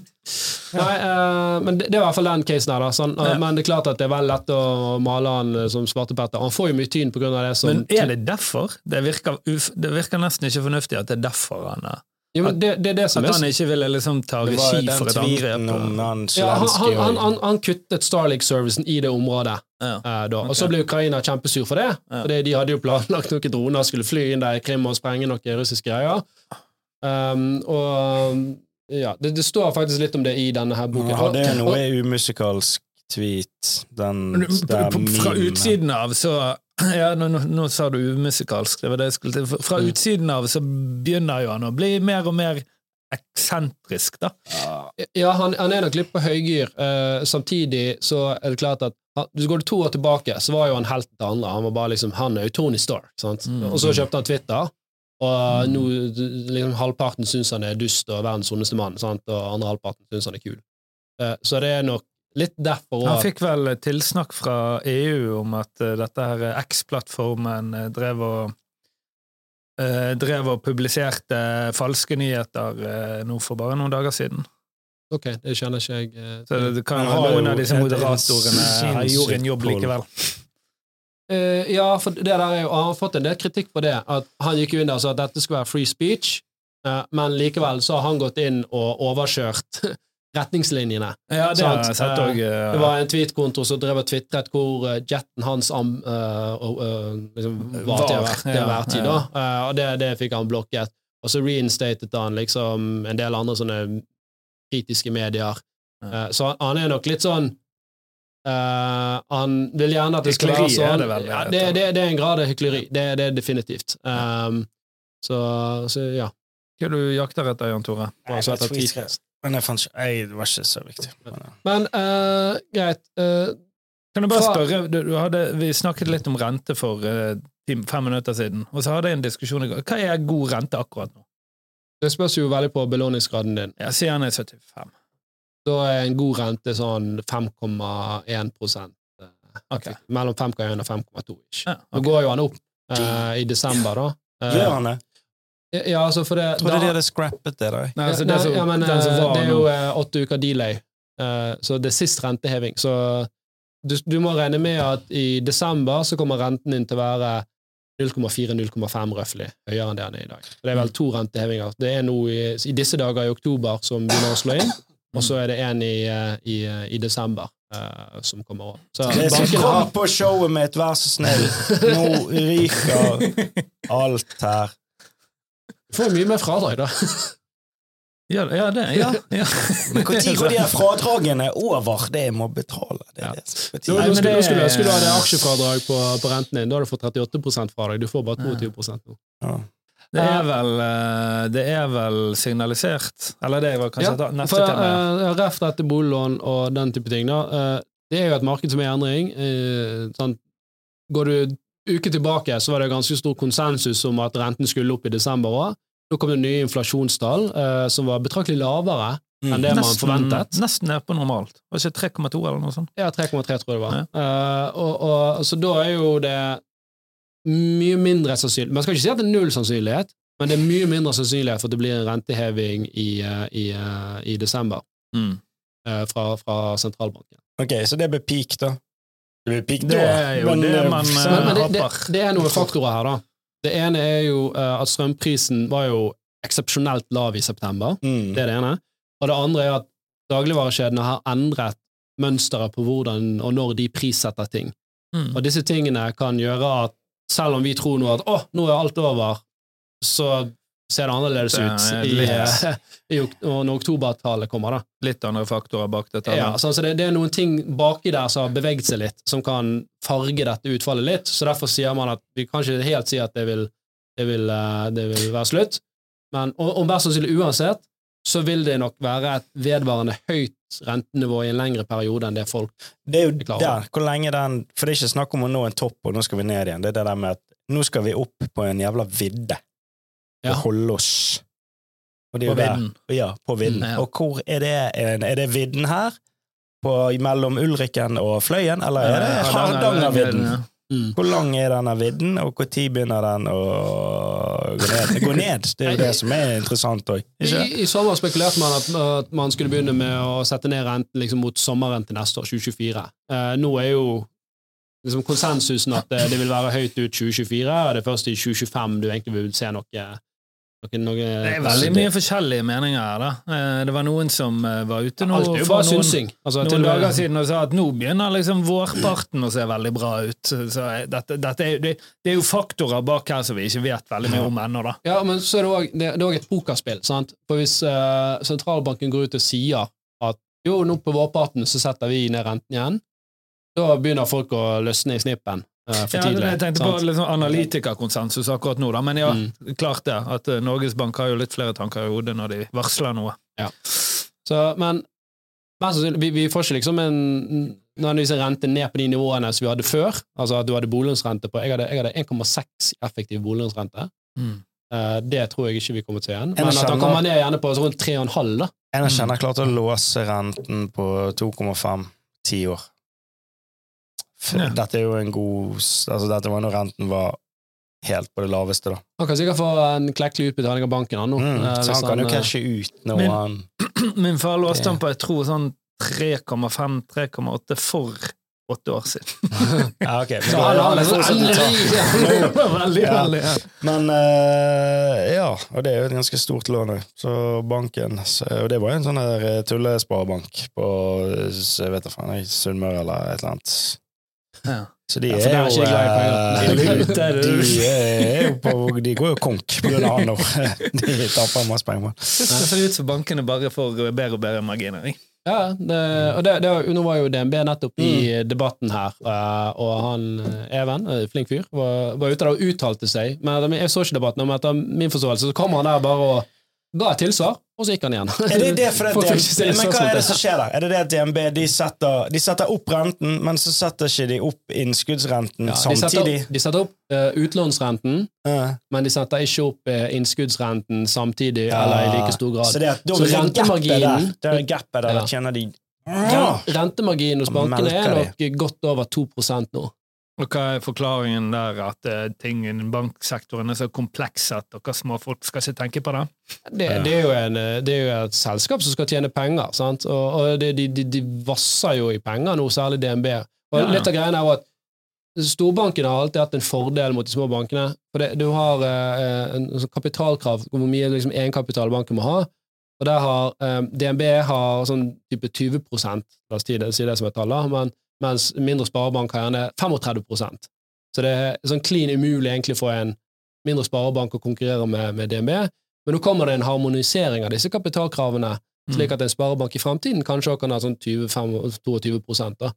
nei, eh, men det, det er i hvert fall den casen her. Sånn, eh, Ja. Men det er klart at det er veldig lett å male han eh, som svartepetter. Han får jo mye tyn av det som Men er det derfor? Det virker, uf, det virker nesten ikke fornuftig at det er derfor han er jo, men det, det er det som At han ikke ville liksom ta regi for et angrep. Han, ja, han, han, han, han, han kuttet Starlink-servicen i det området. Ja. eh, da. Og okay. så ble Ukraina kjempesur for det. Ja. Fordi de hadde jo planlagt noen droner skulle fly inn der i Krim og sprenge noen russiske greier. Um, og ja, det, det står faktisk litt om det i denne her boken. Ja, det er noe umusikalsk tweet, den Men der Fra utsiden av så ja, nå, nå, nå sa du umusikalsk, det var det jeg skulle til. Fra Mm. utsiden av så begynner jo han å bli mer og mer eksentrisk, da. Ja, han, han er nok litt på høygir. Eh, samtidig så er det klart at han, Hvis du går to år tilbake, så var jo han helten til andre. Han var bare liksom, han er jo Tony Stark. Sant? Mm. Og så kjøpte han Twitter, og nå liksom, halvparten syns han er dust og verdens ondeste mann, sant? og andre halvparten syns han er kul. Eh, så det er nok litt derfor Han fikk vel tilsnakk fra EU om at eh, dette her X-plattformen eh, drev og eh, drev og publiserte falske nyheter nå for bare noen dager siden. Ok, det kjenner ikke jeg. Så det, kan ha en være noen av disse moderatorene har gjort en jobb likevel. Uh, ja, for det der er jo, han har fått en del kritikk på det. At han gikk jo inn der og sa at dette skulle være free speech, uh, men likevel så har han gått inn og overkjørt retningslinjene. Ja, det har jeg sett òg. Det var en tweetkonto som drev og tvitret hvor eh, jetten hans am, eh, eh, liksom var til Var, hver, til ja, hver tid. ja. Da. Eh, og det, det fikk han blokket. Og så reinstatet han liksom en del andre sånne kritiske medier. Ja. Så han, er nok litt sånn Uh, Han vil gjerne at det skal være sånn. er det vel, ja, det, det, det er en grad av hykleri. Det, det er definitivt. Um, så, så ja. Hva er det du jakter etter, Jan Tore? Bare så etter tweet- tweet. Men jeg fant ikke Nei, det var ikke så viktig. Men, ja. Men uh, greit. Uh, Kan jeg bare Fra- spørre, du, du hadde, Vi snakket litt om rente for uh, fem minutter siden, og så hadde jeg en diskusjon i går. Hva er god rente akkurat nå? det spørs jo veldig på belåningsgraden din. Jeg sier han er 75. Da er en god rente sånn 5,1 okay. Mellom 5,1 og 5,2. ish. Ja, Nå ok. går jo han opp uh, i desember, da. Eh, Gjør han det? Ja, altså for det Jeg trodde da- de hadde scrappet det, da. Nei, altså, Nei, det, som, ja, men, som eh, det er jo eh, åtte uker delay, uh, så det er sist renteheving. Så du, du må regne med at i desember så kommer renten din til å være 0,4-0,5 røftlig, høyere enn det den er i dag. Så det er vel to rentehevinger. Det er nå i, i disse dager i oktober som begynner å slå inn, og så er det en i, eh, i, eh, i desember Uh, som kommer over. Så så kom på showet mitt, vær så snill. Nå ryker alt her. Du får mye mer fradrag, da. Ja, ja, det, ja, ja. Men når går de her fradragene over det jeg må betale? Det Ja. er det som Nei, men skulle, det- nå skulle, skulle du ha det aksjefradrag på, på renten din. Da har du fått 38% fradrag. Du får bare 22 nå. Ja. Det er vel, eh, det er vel signalisert Eller det var kanskje Ja, neste for, tema. uh, ref dette boliglån og den type ting, da. Uh, det er jo et marked som er i endring. Uh, sånn, Går du uke tilbake, så var det ganske stor konsensus om at renten skulle opp i desember òg. Nå kom det nye inflasjonstall eh, som var betraktelig lavere Mm. enn det man forventet. nesten nede på normalt. Var ikke 3,2 eller noe sånt? Ja, 3,3 tror jeg det var. Eh, og, og, så da er jo det mye mindre sannsynlig Man skal ikke si at det er null sannsynlighet, men det er mye mindre sannsynlighet for at det blir en renteheving i, eh, i, eh, i desember Mm. eh, fra, fra sentralbanken. Ok, så det blir peak, da. Det blir peak Det er jo det eh, man, så- eh, Men, men det, det, det er noen faktorer her, da. Det ene er jo uh, at strømprisen var jo eksepsjonelt lav i september. mm. Det er det ene. Og det andre er at dagligvarekjedene har endret mønsteret på hvordan og når de prissetter ting. Mm. Og disse tingene kan gjøre at selv om vi tror nå at å, nå er alt over, så ser det annerledes er ut i, eh, i, når oktobertallet kommer. da. Litt andre faktorer bak dette. Ja, så, det, det er noen ting baki der som har beveget seg litt, som kan farge dette utfallet litt. Så derfor sier man at vi kan ikke helt si at det vil, det vil, eh, det vil være slutt. Men om hver sannsynlig uansett, så vil det nok være et vedvarende høyt rentenivå i en lengre periode enn det folk Det er jo der, hvor lenge den For det er ikke snakk om å nå en topp, og nå skal vi ned igjen. Det er det der med at nå skal vi opp på en jævla vidde Ja. og holde oss. På vidden. Ja, på vidden. Mm, ja. Og hvor er det? Er det vidden her? På, mellom Ulriken og Fløyen, eller er det Hardangervidden? Ja. mm. Hvor lang er denne vidden, og når begynner den å gå ned? Gå ned, Det er jo det som er interessant òg. I, I sommer spekulerte man at, at man skulle begynne med å sette ned renten liksom, mot sommeren til neste år, 2024. Eh, nå er jo liksom, konsensusen at det, det vil være høyt ut 2024, og det er først i 2025 du egentlig vil se noe, noe, Det er veldig mye forskjellige meninger her, da. Eh, Det var noen som eh, var ute nå jo for noen, synsing. Altså, noen dager siden og sa at nå begynner liksom vårparten å se veldig bra ut. Så eh, dette, dette er, det, det er jo faktorer bak her som vi ikke vet veldig mye om ennå, da. Ja, men så er det også, det, det er også et pokerspill, sant? For hvis uh, sentralbanken går ut og sier at jo, nå på vårparten så setter vi ned renten igjen, da begynner folk å løsne i snippen eh, for Ja, tidlig. jeg tenkte på sant? liksom analytikerkonsensus akkurat nå, da. Men ja, Mm. klart det. At eh, Norges Bank har jo litt flere tanker i hodet når de varsler noe. Så, men mest sannsynlig, vi, vi får ikke liksom en nødvendigvis en rente ned på de nivåene som vi hadde før. Altså at du hadde boliglånsrente på Jeg hadde, hadde 1,6 effektiv boliglånsrente. Mm. det tror jeg ikke vi kommer til igjen. En Men at han kommer ned gjerne på rundt 3,5, da. En jeg kjenner klart å låse renten på 2,5 ti år. Ja. Dette er jo en god Altså, dette var når renten var helt på det laveste, da. Han kan sikkert få en klekkelig utbetaling av banken. Han, nå, Mm, eh, så han kan jo cashe ut når min, han Min far låste den på jeg tror sånn 3,5-3,8 for åtte år siden. Ja, ok. Men, Så han har veldig, Ja. veldig. Ja. Men eh, ja, og det er jo et ganske stort lån òg. Så banken så, Og det var jo en sånn der eh, tullesparebank på jeg vet da faen, Sunnmøre eller et eller annet. Ja. Så de Ja, er er jo ikke glad i eh, de, de, er jo på, de går jo konk på grunn av han nå. De taper masse penger. Det ser ut som bankene bare får bedre og bedre marginer. Ja, det, og det, det, nå var jo DNB nettopp i debatten her, eh, og han eh, Even, flink fyr, var, var ute der og uttalte seg. Men jeg så ikke debatten, men etter min forståelse så kom han der bare og ga et tilsvar, og så gikk han igjen. Er det det for det DNB, men hva er det som skjer der? Er det det at DNB de setter, de setter opp renten, men så setter ikke de opp innskuddsrenten Ja, de setter samtidig? opp, de setter opp uh, utlånsrenten, uh. men de setter ikke opp uh, innskuddsrenten samtidig, Ja. eller i like stor grad. Så det, Så rentemarginen- det er gapet der, Ja. tjener de. Rentemarginen hos bankene er nok godt over 2% nå. Og hva er forklaringen der, at eh, ting innen banksektoren er så kompleks at dere småfolk skal ikke tenke på det? Det, det, er jo en, det er jo et selskap som skal tjene penger, sant? og, og det, de, de, de vasser jo i penger nå, særlig DNB. Og Ja. Litt av greia er jo at storbankene har alltid hatt en fordel mot de små bankene. For det, du har eh, en, sånn kapitalkrav, hvor mye liksom, egenkapital banken må ha. Og der har eh, DNB har sånn type 20 la oss si det, si det som et tall, men, mens mindre sparebank har gjerne 35 Så det er sånn clean umulig egentlig for en mindre sparebank å konkurrere med, med DNB. Men nå kommer det en harmonisering av disse kapitalkravene, slik at en sparebank i fremtiden kanskje også kan ha sånn 20-22 da.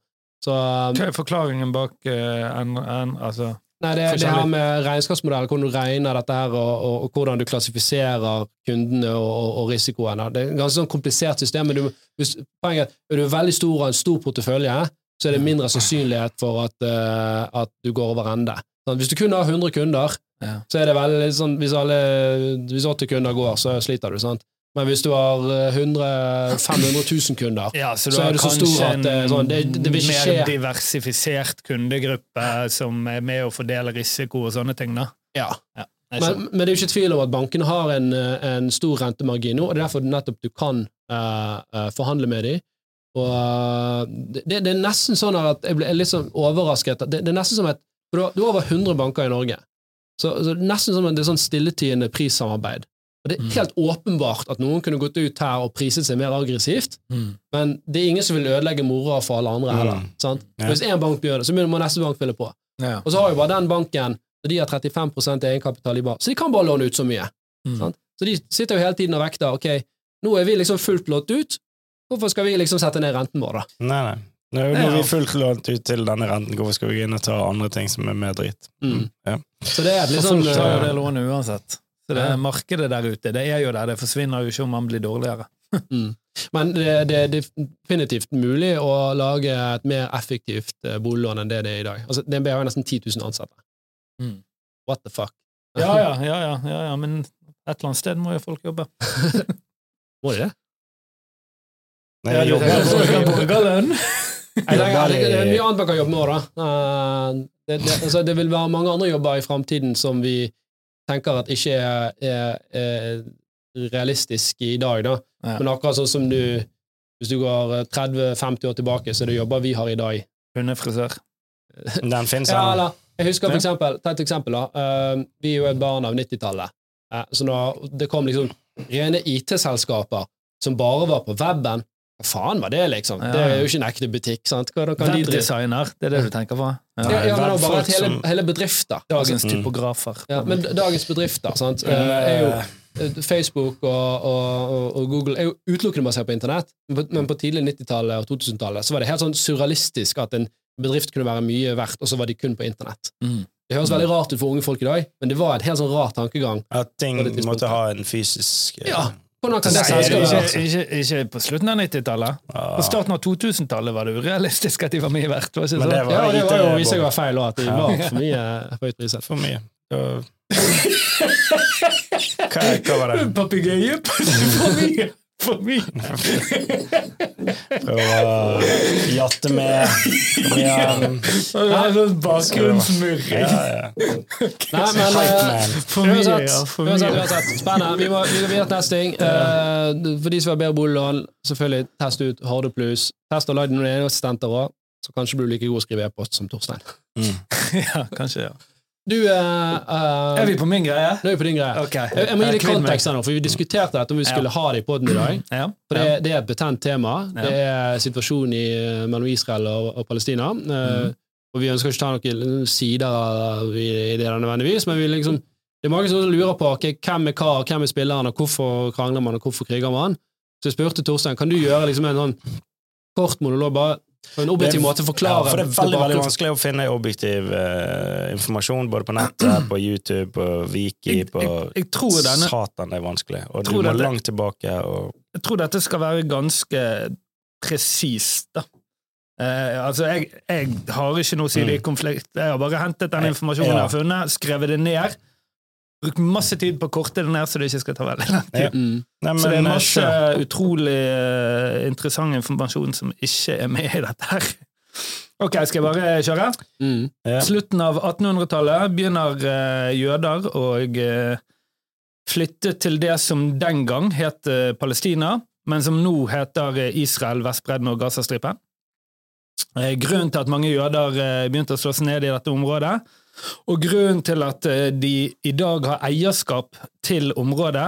Så um, Hva er forklaringen bak uh, en, en, altså, nei, det, det her med regnskapsmodell, hvordan du regner dette her, og, og, og hvordan du klassifiserer kundene og, og, og risikoen. Det er et ganske sånn komplisert system, men du, hvis, poenget er at er du veldig stor og en stor portefølje, så er det mindre sannsynlighet for at, uh, at du går over ende. Sånn, hvis du kun har 100 kunder, Ja. så er det veldig sånn Hvis, alle, hvis 80 kunder går, så sliter du, sant? Men hvis du har eh, 100 500 000 kunder, Ja, så, Så er du det så stor at er sånn, det- det vil ikke mer diversifisert kundegruppe som er med å fordele risiko og sånne ting, da. ja. ja Men, men det er jo ikke tvil om at bankene har en, eh, en stor rentemargin nå, og det er derfor nettopp du kan uh, eh, forhandle med dem. Og eh, det, det er nesten sånn at jeg ble litt sånn overrasket. Det, det er nesten som et for Du har, over 100 banker i Norge, så, så det er nesten som at det er sånn stilletiende prissamarbeid. Og Det er Mm. helt åpenbart at noen kunne gått ut her og priset seg mer aggressivt, Mm. men det er ingen som vil ødelegge moroa for alle andre heller. Mm. Sant? Ja. Hvis én bank gjør det, så må neste bank fylle på. Ja. Og så har jo bare den banken og de har 35% egenkapital i bar, så de kan bare låne ut så mye. Mm. Sant? Så de sitter jo hele tiden og vekter. Ok, nå er vi liksom fullt lånt ut, hvorfor skal vi liksom sette ned renten vår, da? Nei, nei. Nå er vi fullt lånt ut til denne renten, hvorfor skal vi gå inn og ta andre ting som er mer dritt? Mm. Ja. Så det er sånn folk tar jo det lånet uansett. Så det er markedet der ute, det er jo der. Det forsvinner jo ikke om man blir dårligere. mm. Men det, det er definitivt mulig å lage et mer effektivt eh, boliglån enn det det er i dag. Altså, DNB har jo nesten 10 000 ansatte. Mm. What the fuck? Ja, ja, ja, ja, ja, ja, men et eller annet sted må jo folk jobbe. Må de det? Nei, jeg jobber- kan bruke lønn. Nei, det, er, det, er mye annet man kan jobbe med òg, da. Eh, Det, det, altså, det vil være mange andre jobber i framtiden som vi tenker at ikke er, er, er realistiske i dag, da. Ja. Men akkurat sånn som du Hvis du går eh, 30-50 år tilbake, så er det jobber vi har i dag. Hundefrisør. Den fins, Ja, eller, jeg husker for eksempel, Ta et eksempel. da. Eh, vi er jo et barn av 90-tallet. Eh, så når det kom liksom rene IT-selskaper som bare var på weben Hva faen var det, liksom? Ja. Det er jo ikke en ekte butikk. sant? Hva da kan de designer, det er det du tenker på? Ja, Ja. ja, men det bare Folk hele, som- hele bedrifter. Dagens altså, typografer. Ja, men dagens bedrifter sant, eh, er jo eh, Facebook og, og, og- og Google er jo utelukkende basert på internett, men på- tidlig 90-tallet og 2000-tallet så var det helt sånn surrealistisk at en bedrift kunne være mye verdt, og så var de kun på internett. Mm. Det høres veldig rart ut for unge folk i dag, men det var et helt sånn rar tankegang. At ting måtte ha en fysisk eh, Ja, Hvordan kan det selskapet ikke, være? ikke, ikke på slutten av 90-tallet. ah, På starten av 2000-tallet var det urealistisk at de var mye verdt. Var ikke sånn? det var- Ja, det var jo viste seg å være feil, og at de Ja. var for mye høyt priset. For mye. Hva var det? Papegøye? For mye! For mye! Prøve å jatte med igjen. Det er sånn. Ja, ja. Nei, men eh. For mye, Uansett, ja. For uansett, mye. Spennende. Vi må, vi videre til neste ting. Eh, for de som har bedre boliglån, selvfølgelig test ut Harde Plus. Test og lag noen eneassistenter òg, så kanskje blir du like god å skrive e-post som Torstein. Mm. Ja, kanskje, ja. Du uh, Er vi på min greie? Nå er vi på din greie. Okay. Jeg, jeg må gi litt kontekst her nå, for vi diskuterte dette om vi skulle ha det i poden i dag. Ja. For det, det er et betent tema. Det er situasjonen i, eh, mellom Israel og, og Palestina. Eh, Og vi ønsker ikke ta noen sider i, i det nødvendigvis, men vi liksom, det er mange som lurer på okay, hvem er hva, hvem er spilleren, og hvorfor krangler man, og hvorfor kriger man. Så jeg spurte Torstein kan du gjøre liksom en sånn kort monolog, bare på en objektiv Det er- Ja, for det er veldig, veldig vanskelig å finne objektiv eh, informasjon, både på nettet, på YouTube, på Viki, på jeg, jeg tror denne Satan, det er vanskelig. Og du må dette- langt tilbake og jeg tror dette skal være ganske presist, da. Eh, altså, jeg, jeg har ikke noe side i konflikt. Jeg har bare hentet den informasjonen jeg har funnet, skrevet det ned, brukt masse tid på å korte det ned, så det ikke skal ta veldig lang tid. Mm. Nei, Så det er eh, masse utrolig uh, interessant informasjon som ikke er med i dette her. Ok, skal jeg bare kjøre? Mm. Ja. Slutten av 1800-tallet begynner uh, jøder å uh, flytte til det som den gang het Palestina, men som nå heter Israel, Vestbredden og Gazastripen. Eh, grunnen til at mange jøder begynte å slå seg ned i dette området, og grunnen til at eh, de i dag har eierskap til området,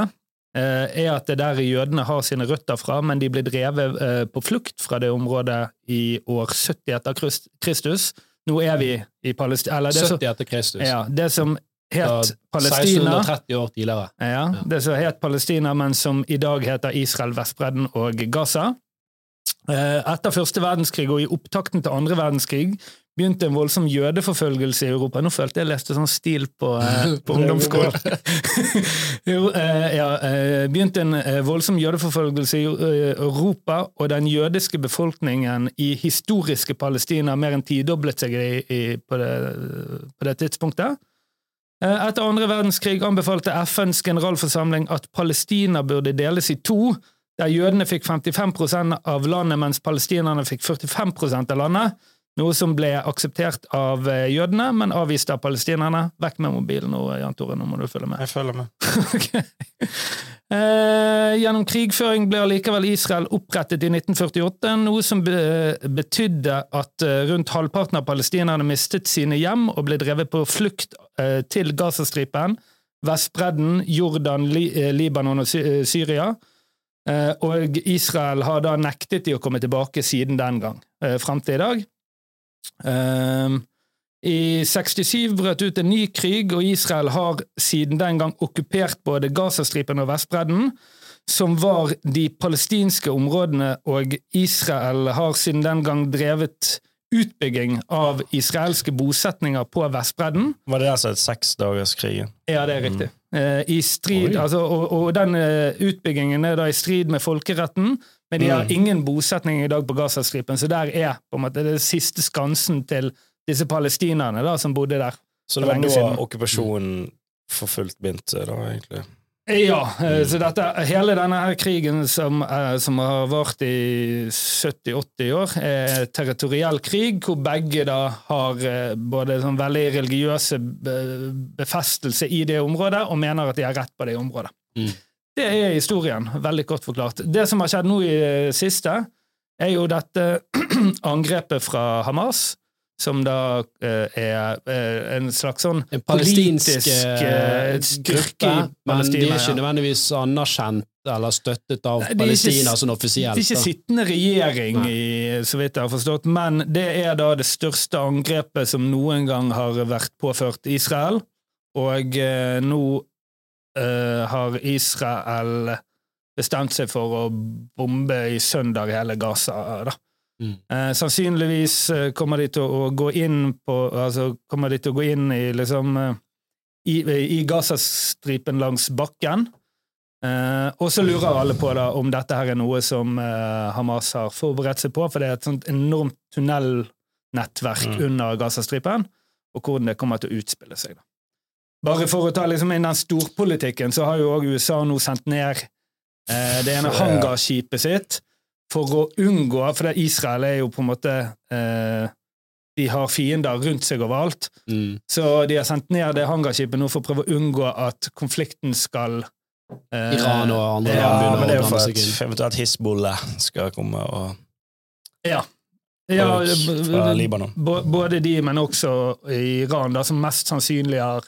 eh, er at det er der jødene har sine røtter fra, men de ble drevet eh, på flukt fra det området i år 70 etter Kristus. Nå er vi i Palestina Eller det, 70 etter Kristus. ja, det som het Palestina 1630 år tidligere. ja, Det som het Palestina, men som i dag heter Israel, Vestbredden og Gaza. Etter første verdenskrig og i opptakten til andre verdenskrig begynte en voldsom jødeforfølgelse i Europa. Nå følte jeg leste sånn stil på, eh, på ungdomsskolen. jo, eh, ja, eh, begynte en eh, voldsom jødeforfølgelse i Europa, og den jødiske befolkningen i historiske Palestina mer enn tidoblet seg i, i, på, det, på det tidspunktet. Etter andre verdenskrig anbefalte FNs generalforsamling at Palestina burde deles i to, der jødene fikk 55% av landet, mens palestinerne fikk 45% av landet, noe som ble akseptert av eh, jødene, men avvist av palestinerne. Vekk med mobilen nå, Jan Tore, nå må du følge med. Jeg følger med. okay. Eh, gjennom krigføring ble allikevel Israel opprettet i 1948, noe som be betydde at eh, rundt halvparten av palestinerne mistet sine hjem og ble drevet på flukt eh, til Gazastripen, Vestbredden, Jordan, Li Libanon og Sy Syria. Eh, og Israel har da nektet de å komme tilbake siden den gang, fram til i dag. Eh, i 67 brøt ut en ny krig, og Israel har siden den gang okkupert både Gazastripen og Vestbredden, som var de palestinske områdene, og Israel har siden den gang drevet utbygging av israelske bosetninger på Vestbredden. Var det altså et seksdagerskrig? seksdagerskrigen? Ja, det er riktig. Mm. I strid, altså, og, og den eh, utbyggingen er da i strid med folkeretten, men de har Mm. ingen bosetning i dag på Gazastripen, så der er på en måte det siste skansen til disse palestinerne da, som bodde der. Så det var da siden. okkupasjonen for fullt begynte, da, egentlig? Ja, Mm. så dette, hele denne her krigen som, eh, som har vart i 70-80 år, er territoriell krig, hvor begge da har eh, både sånn veldig religiøse befestelse i det området, og mener at de har rett på det området. Mm. Det er historien, veldig godt forklart. Det som har skjedd nå i det siste, er jo dette angrepet fra Hamas, som da eh, er eh, en slags sånn En palestinsk politisk eh, gruppe, men de er ikke nødvendigvis anerkjent eller støttet av Nei, er ikke Palestina s- offisielt. Det er ikke sittende regjering, i, så vidt jeg har forstått, men det er da det største angrepet som noen gang har vært påført Israel. Og nå eh, har Israel bestemt seg for å bombe i søndag hele Gaza. Da. Mm. Eh, sannsynligvis eh, kommer de til å gå inn på Altså kommer de til å gå inn i liksom eh, i, i Gazastripen langs bakken. Eh, og så lurer alle på da om dette her er noe som eh, Hamas har forberedt seg på, for det er et sånt enormt tunnelnettverk Mm. under Gazastripen, og hvordan det kommer til å utspille seg. da. Bare for å ta liksom inn den storpolitikken, så har jo også USA nå sendt ned eh, det ene hangarskipet sitt for å unngå For det Israel er jo på en måte eh, De har fiender rundt seg overalt. Mm. Så de har sendt ned det hangarskipet nå for å prøve å unngå at konflikten skal eh, Iran og andre ja, land Ja, begynner men det er å jo blande for seg at inn. eventuelt Hizbollah skal komme og, Ja. ja både de, men også Iran, da, som mest sannsynlig har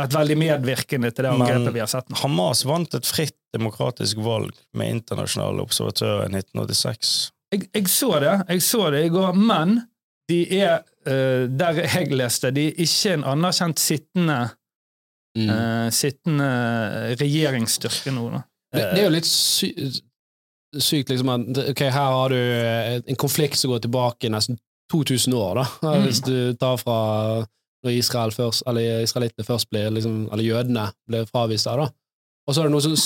vært veldig medvirkende til det angrepet vi har sett nå. Hamas vant et fritt demokratisk valg med internasjonale observatører i 1986. Jeg, jeg så det jeg så det i går, men de er, uh, der jeg leste, de er ikke en anerkjent sittende, Mm. uh, sittende regjeringsstyrke nå. Da. Det, det er jo litt sy sykt, liksom at okay, her har du eh, en konflikt som går tilbake nesten 2000 år, da, Mm. hvis du tar fra når Israel først, eller israelittene først ble, liksom, eller jødene ble fravist da. Og så er det noe sånn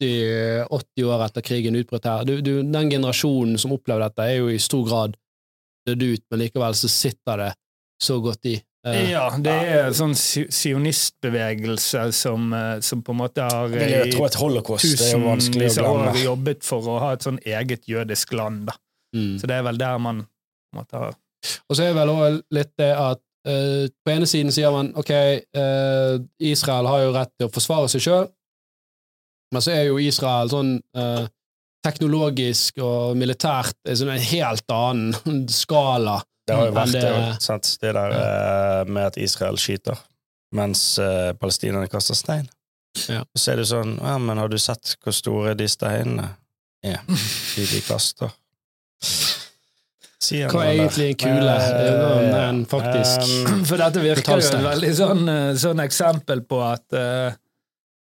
70-80 år etter krigen utbrøt her. Du, du, den generasjonen som opplevde dette, er jo i stor grad dødd ut, men likevel så sitter det så godt i. Eh, Ja, det er en sånn sionistbevegelse som, eh, som på en måte har Jeg tror jo i at holocaust er vanskelig tusenvis å av år jobbet for å ha et sånn eget jødisk land. da. mm. Så det er vel der man på en måte har Og så er vel også litt det at eh, på ene siden sier man ok, uh, Israel har jo rett til å forsvare seg sjøl, men så er jo Israel sånn uh, teknologisk og militært i sånn en helt annen skala. Det har jo vært det- sant? det der med at Israel skyter, mens palestinerne kaster stein. Ja. Så er det sånn Ja, men har du sett hvor store de steinene er de de kaster? Sier Hva er egentlig en kule? Eh, Men faktisk um, For dette virker jo et veldig sånn, eh, sånn eksempel på at uh,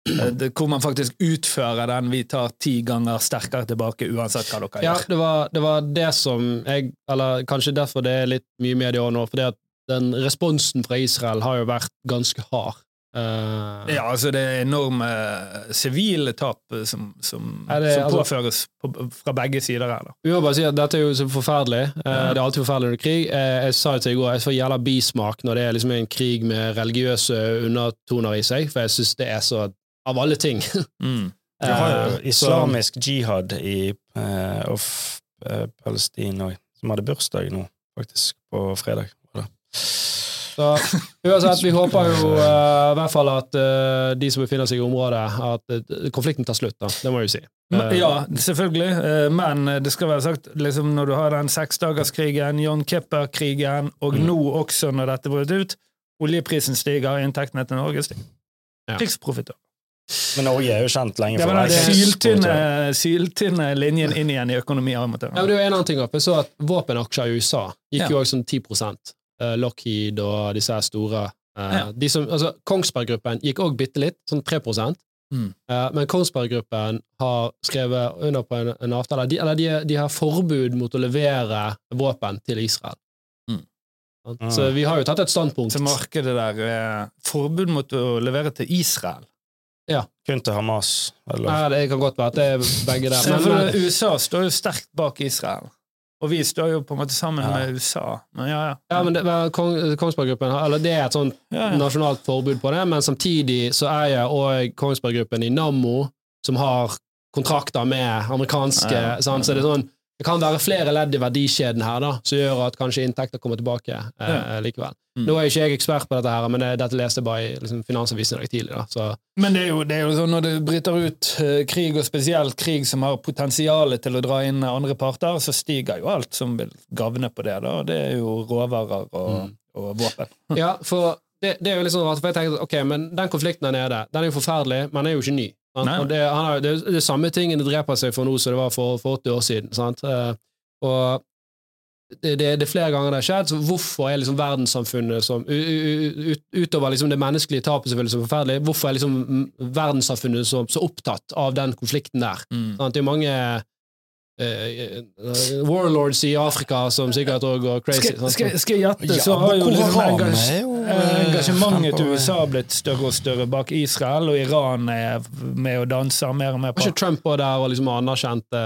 det, Hvor man faktisk utfører den 'vi tar ti ganger sterkere tilbake', uansett hva dere Ja, gjør. det var, det var det som jeg Eller kanskje derfor det er litt mye media nå, for den responsen fra Israel har jo vært ganske hard. Eh, Ja, altså det er enorme eh, sivile tap eh, som, som, det- som altså- påføres på, fra begge sider her. da. Vi må bare si at dette er jo så forferdelig. Uh. Det er alltid forferdelig under krig. Uh, Jeg sa det til i går, jeg får jævla bismak når det er liksom en krig med religiøse undertoner i seg, for jeg syns det er så Av alle ting. Mm. Du har jo islamisk jihad i eh, of, Palestina òg, som hadde bursdag nå, faktisk, på fredag. det. Så uansett, vi håper jo uh, i hvert fall at uh, de som befinner seg i området, at uh, konflikten tar slutt, da. Det må jeg jo si. Ja, selvfølgelig, men det skal være sagt, liksom når du har den seksdagerskrigen, John Kipper-krigen, og Mm. nå også når dette brøt ut, oljeprisen stiger, inntektene til Norge stiger. Ja. Krigsprofitter. Men Norge er jo kjent lenge for det. Det er syltynne, syltynne linjen inn igjen i økonomien. Ja, det er jo en annen ting. Jeg så at våpenaksjer i USA gikk Ja. jo også sånn 10 eh, Lockheed og disse her store eh, Ja. de som, altså, Kongsberg-gruppen gikk òg bitte litt, sånn 3 Mm. Eh, Men Kongsberg-gruppen har skrevet under på en, en avtale de, Eller de, de har forbud mot å levere våpen til Israel. Mm. Så vi har jo tatt et standpunkt. Til markedet der er forbud mot å levere til Israel. kun til Hamas. Eller? Nei, det kan godt være at det er begge der. Men, USA står jo sterkt bak Israel, og vi står jo på en måte sammen Ja. med USA. Men ja, ja. ja, men det, men Kong, Kongsberg-gruppen eller det er et sånt ja, nasjonalt forbud på det, men samtidig så er òg Kongsberg-gruppen i Nammo, som har kontrakter med amerikanske Ja? Så det er sånn det kan være flere ledd i verdikjeden her da, som gjør at kanskje inntekter kommer tilbake eh, likevel. Mm. Nå er ikke jeg ekspert på dette, her, men det, dette leste jeg bare i liksom, Finansavisen i dag tidlig. Da, så Men det er, jo, det er jo sånn når det bryter ut uh, krig, og spesielt krig som har potensial til å dra inn andre parter, så stiger jo alt som vil gagne på det. da, og Det er jo råvarer og, Mm. og våpen. Ja, for det, det er jo litt sånn rart, for jeg tenker at, ok, men den konflikten der nede, den er jo forferdelig, men den er jo ikke ny. Nei. Og det, han har, det det samme tingene dreper seg for nå som det var for, for 80 år siden. Sant? Eh, og det, det, det er flere ganger det har skjedd, så hvorfor er liksom verdenssamfunnet som ut, Utover liksom det menneskelige tapet selvfølgelig som er forferdelig, hvorfor er liksom mm, verdenssamfunnet så, så opptatt av den konflikten der? Sant? Det er mange eh, eh, warlords i Afrika som sikkert òg går crazy. Skal, skal, skal jeg gjette, så har jo liksom eh, engasjementet til USA blitt større og større bak Israel, og Iran er med og danser mer og mer Var på. ikke Trump også der og liksom anerkjente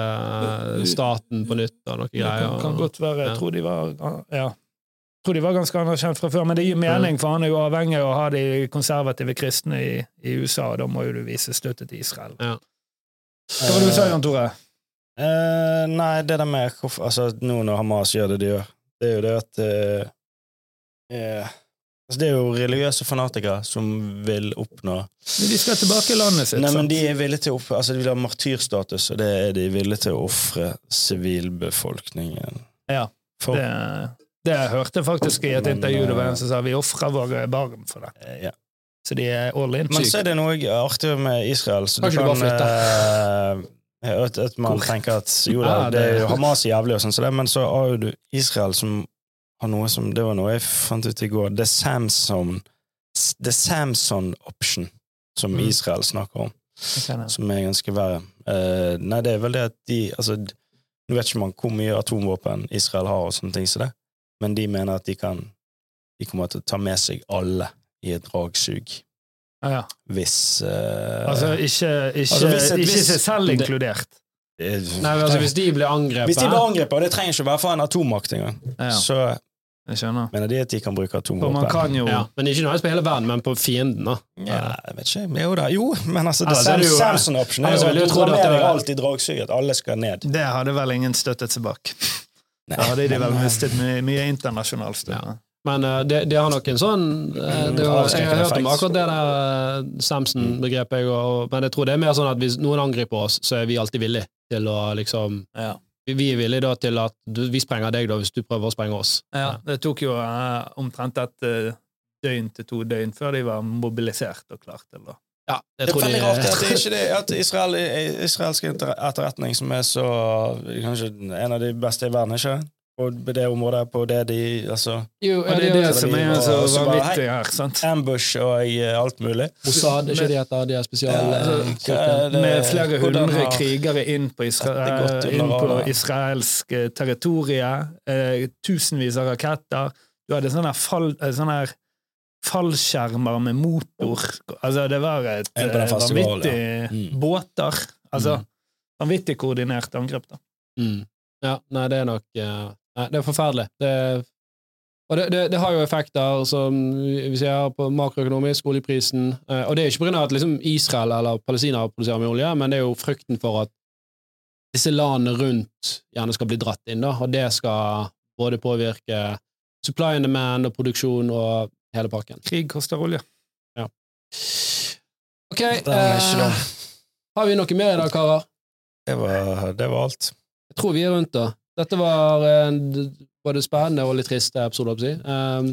staten på nytt og noe Det greier? kan, kan godt være. Jeg tror de var ja. Jeg tror de var ganske anerkjent fra før, men det gir mening, for han er jo avhengig av å ha de konservative kristne i, i USA, og da må jo du vise støtte til Israel. Ja. Hva var det du sa, Jan Tore? Eh, nei, det der med altså, Nå når Hamas gjør det de gjør, det er jo det at uh, eh, altså, Det er jo religiøse fanatikere som vil oppnå De skal tilbake i landet sitt. Nei, men de er villige til å oppnå, altså, de vil ha martyrstatus, og det er de villige til å ofre sivilbefolkningen Ja, for. det, det hørte faktisk i et Men, intervju det var en som sa vi ofrer våre barn for det. Ja. Så de er all in. Men så er det noe artig med Israel. Så Kan du ikke du kan bare eh, at, at man Hvor? tenker at jo da, det er jo Hamas er jævlig, og sånn, så det, men så har du Israel som har noe som Det var noe jeg fant ut i går. Er Samson er Samson option som Mm. Israel snakker om, som er ganske verre. Uh, nei, det er vel det at de Altså, nå vet ikke man hvor mye atomvåpen Israel har, og sånne ting som det, men de mener at de kan De kommer til å ta med seg alle i et dragsug Ja, ja. hvis uh, Altså ikke, ikke, Altså, hvis ikke hvis- seg selv det- inkludert. eh, Nei, altså Hvis de blir angrepet Hvis de blir angrepet, og det trenger ikke være fra en atommakt engang, Ja. så Jeg skjønner. Mener de at de kan bruke atomvåpen? kan jo Ja, men ikke nødvendigvis på hele verden, men på fienden, da. Ja, jeg vet ikke. Jo da, jo, men altså, det Altså, er er jo- Samson Option er Altså, jo at du drar med det deg er- alt i dragsuget, at alle skal ned. Det hadde vel ingen støttet seg bak. Nei, Da hadde de vel mistet mye, mye internasjonal støtte. Men uh, det, det har nok en sånn Mm, det var, Jeg har hørt om akkurat det der eh, Samson-begrepet, men jeg tror det er mer sånn at hvis noen angriper oss, så er vi alltid villige til å liksom Ja. Vi er villige da til at du, vi sprenger deg da hvis du prøver å sprenge oss. Ja, det tok jo uh, omtrent et døgn til to døgn før de var mobilisert og klart til å Ja, Det er veldig de- rart at det ikke det, at Israel, israelsk etterretning, som er så kanskje en av de beste i verden, ikke? På det området, på det de Altså Jo, ja, det er det det, som er så altså, vanvittig her, sant? ambush og eh, alt mulig. Mossad, ikke de heter de er spesial... Ja, eh, altså, hva er det- Med flere hundre krigere inn på, Isra inn på israelsk territorie. territorium, eh, tusenvis av raketter. Du hadde sånne, fall, eh, sånne her fallskjermer med motor. Altså, det var et eh, vanvittig Mm. Båter. Altså, Mm. vanvittig koordinert angrep, da. Mm. Ja, nei, det er nok eh, Nei, det er forferdelig. Det, og det, det, det har jo effekter som vi ser på makroøkonomisk, oljeprisen. eh, og det er ikke av at liksom Israel eller Palestina produserer mye olje, men det er jo frykten for at disse landene rundt gjerne skal bli dratt inn, da, og det skal både påvirke supply and demand og produksjon og hele pakken. Krig koster olje. Ok, er ikke eh, har vi noe mer i dag, karer? Det var, det var alt. Jeg tror vi er rundt, da. Dette var en både spennende og litt trist episode, holdt jeg på å si. Um,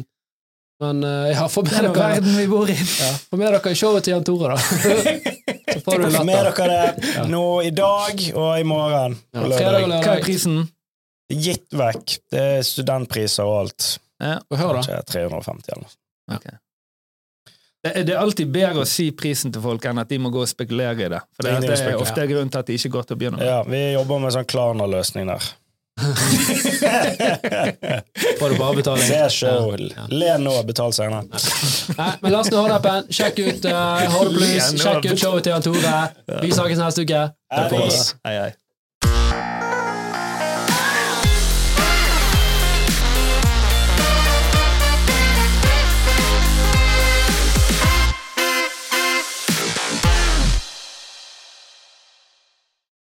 men eh, ja, få med, dere, verden vi bor i. ja, få med dere showet til Jan Tore, da. Så får du Få med dere det nå i dag og i morgen. Ja, og. Hva er prisen? Gitt vekk. Det er studentpriser og alt. Og hør, da. Kanskje 350 eller noe. Det er, det er alltid bedre å si prisen til folk enn at de må gå og spekulere i det. For det, Det er ofte grunnen til at de ikke går til å begynne med. Ja, vi jobber med sånn Klarna-løsning der. Får du bare betaling. Se sjøl. Ja. Le nå, betal senere. Nei, men la oss nå holde appen. Sjekk ut uh, Horde Blues. Igjen. Sjekk ut showet til Jan Tore. Vi snakkes neste uke. Takk for oss. Hei, hei.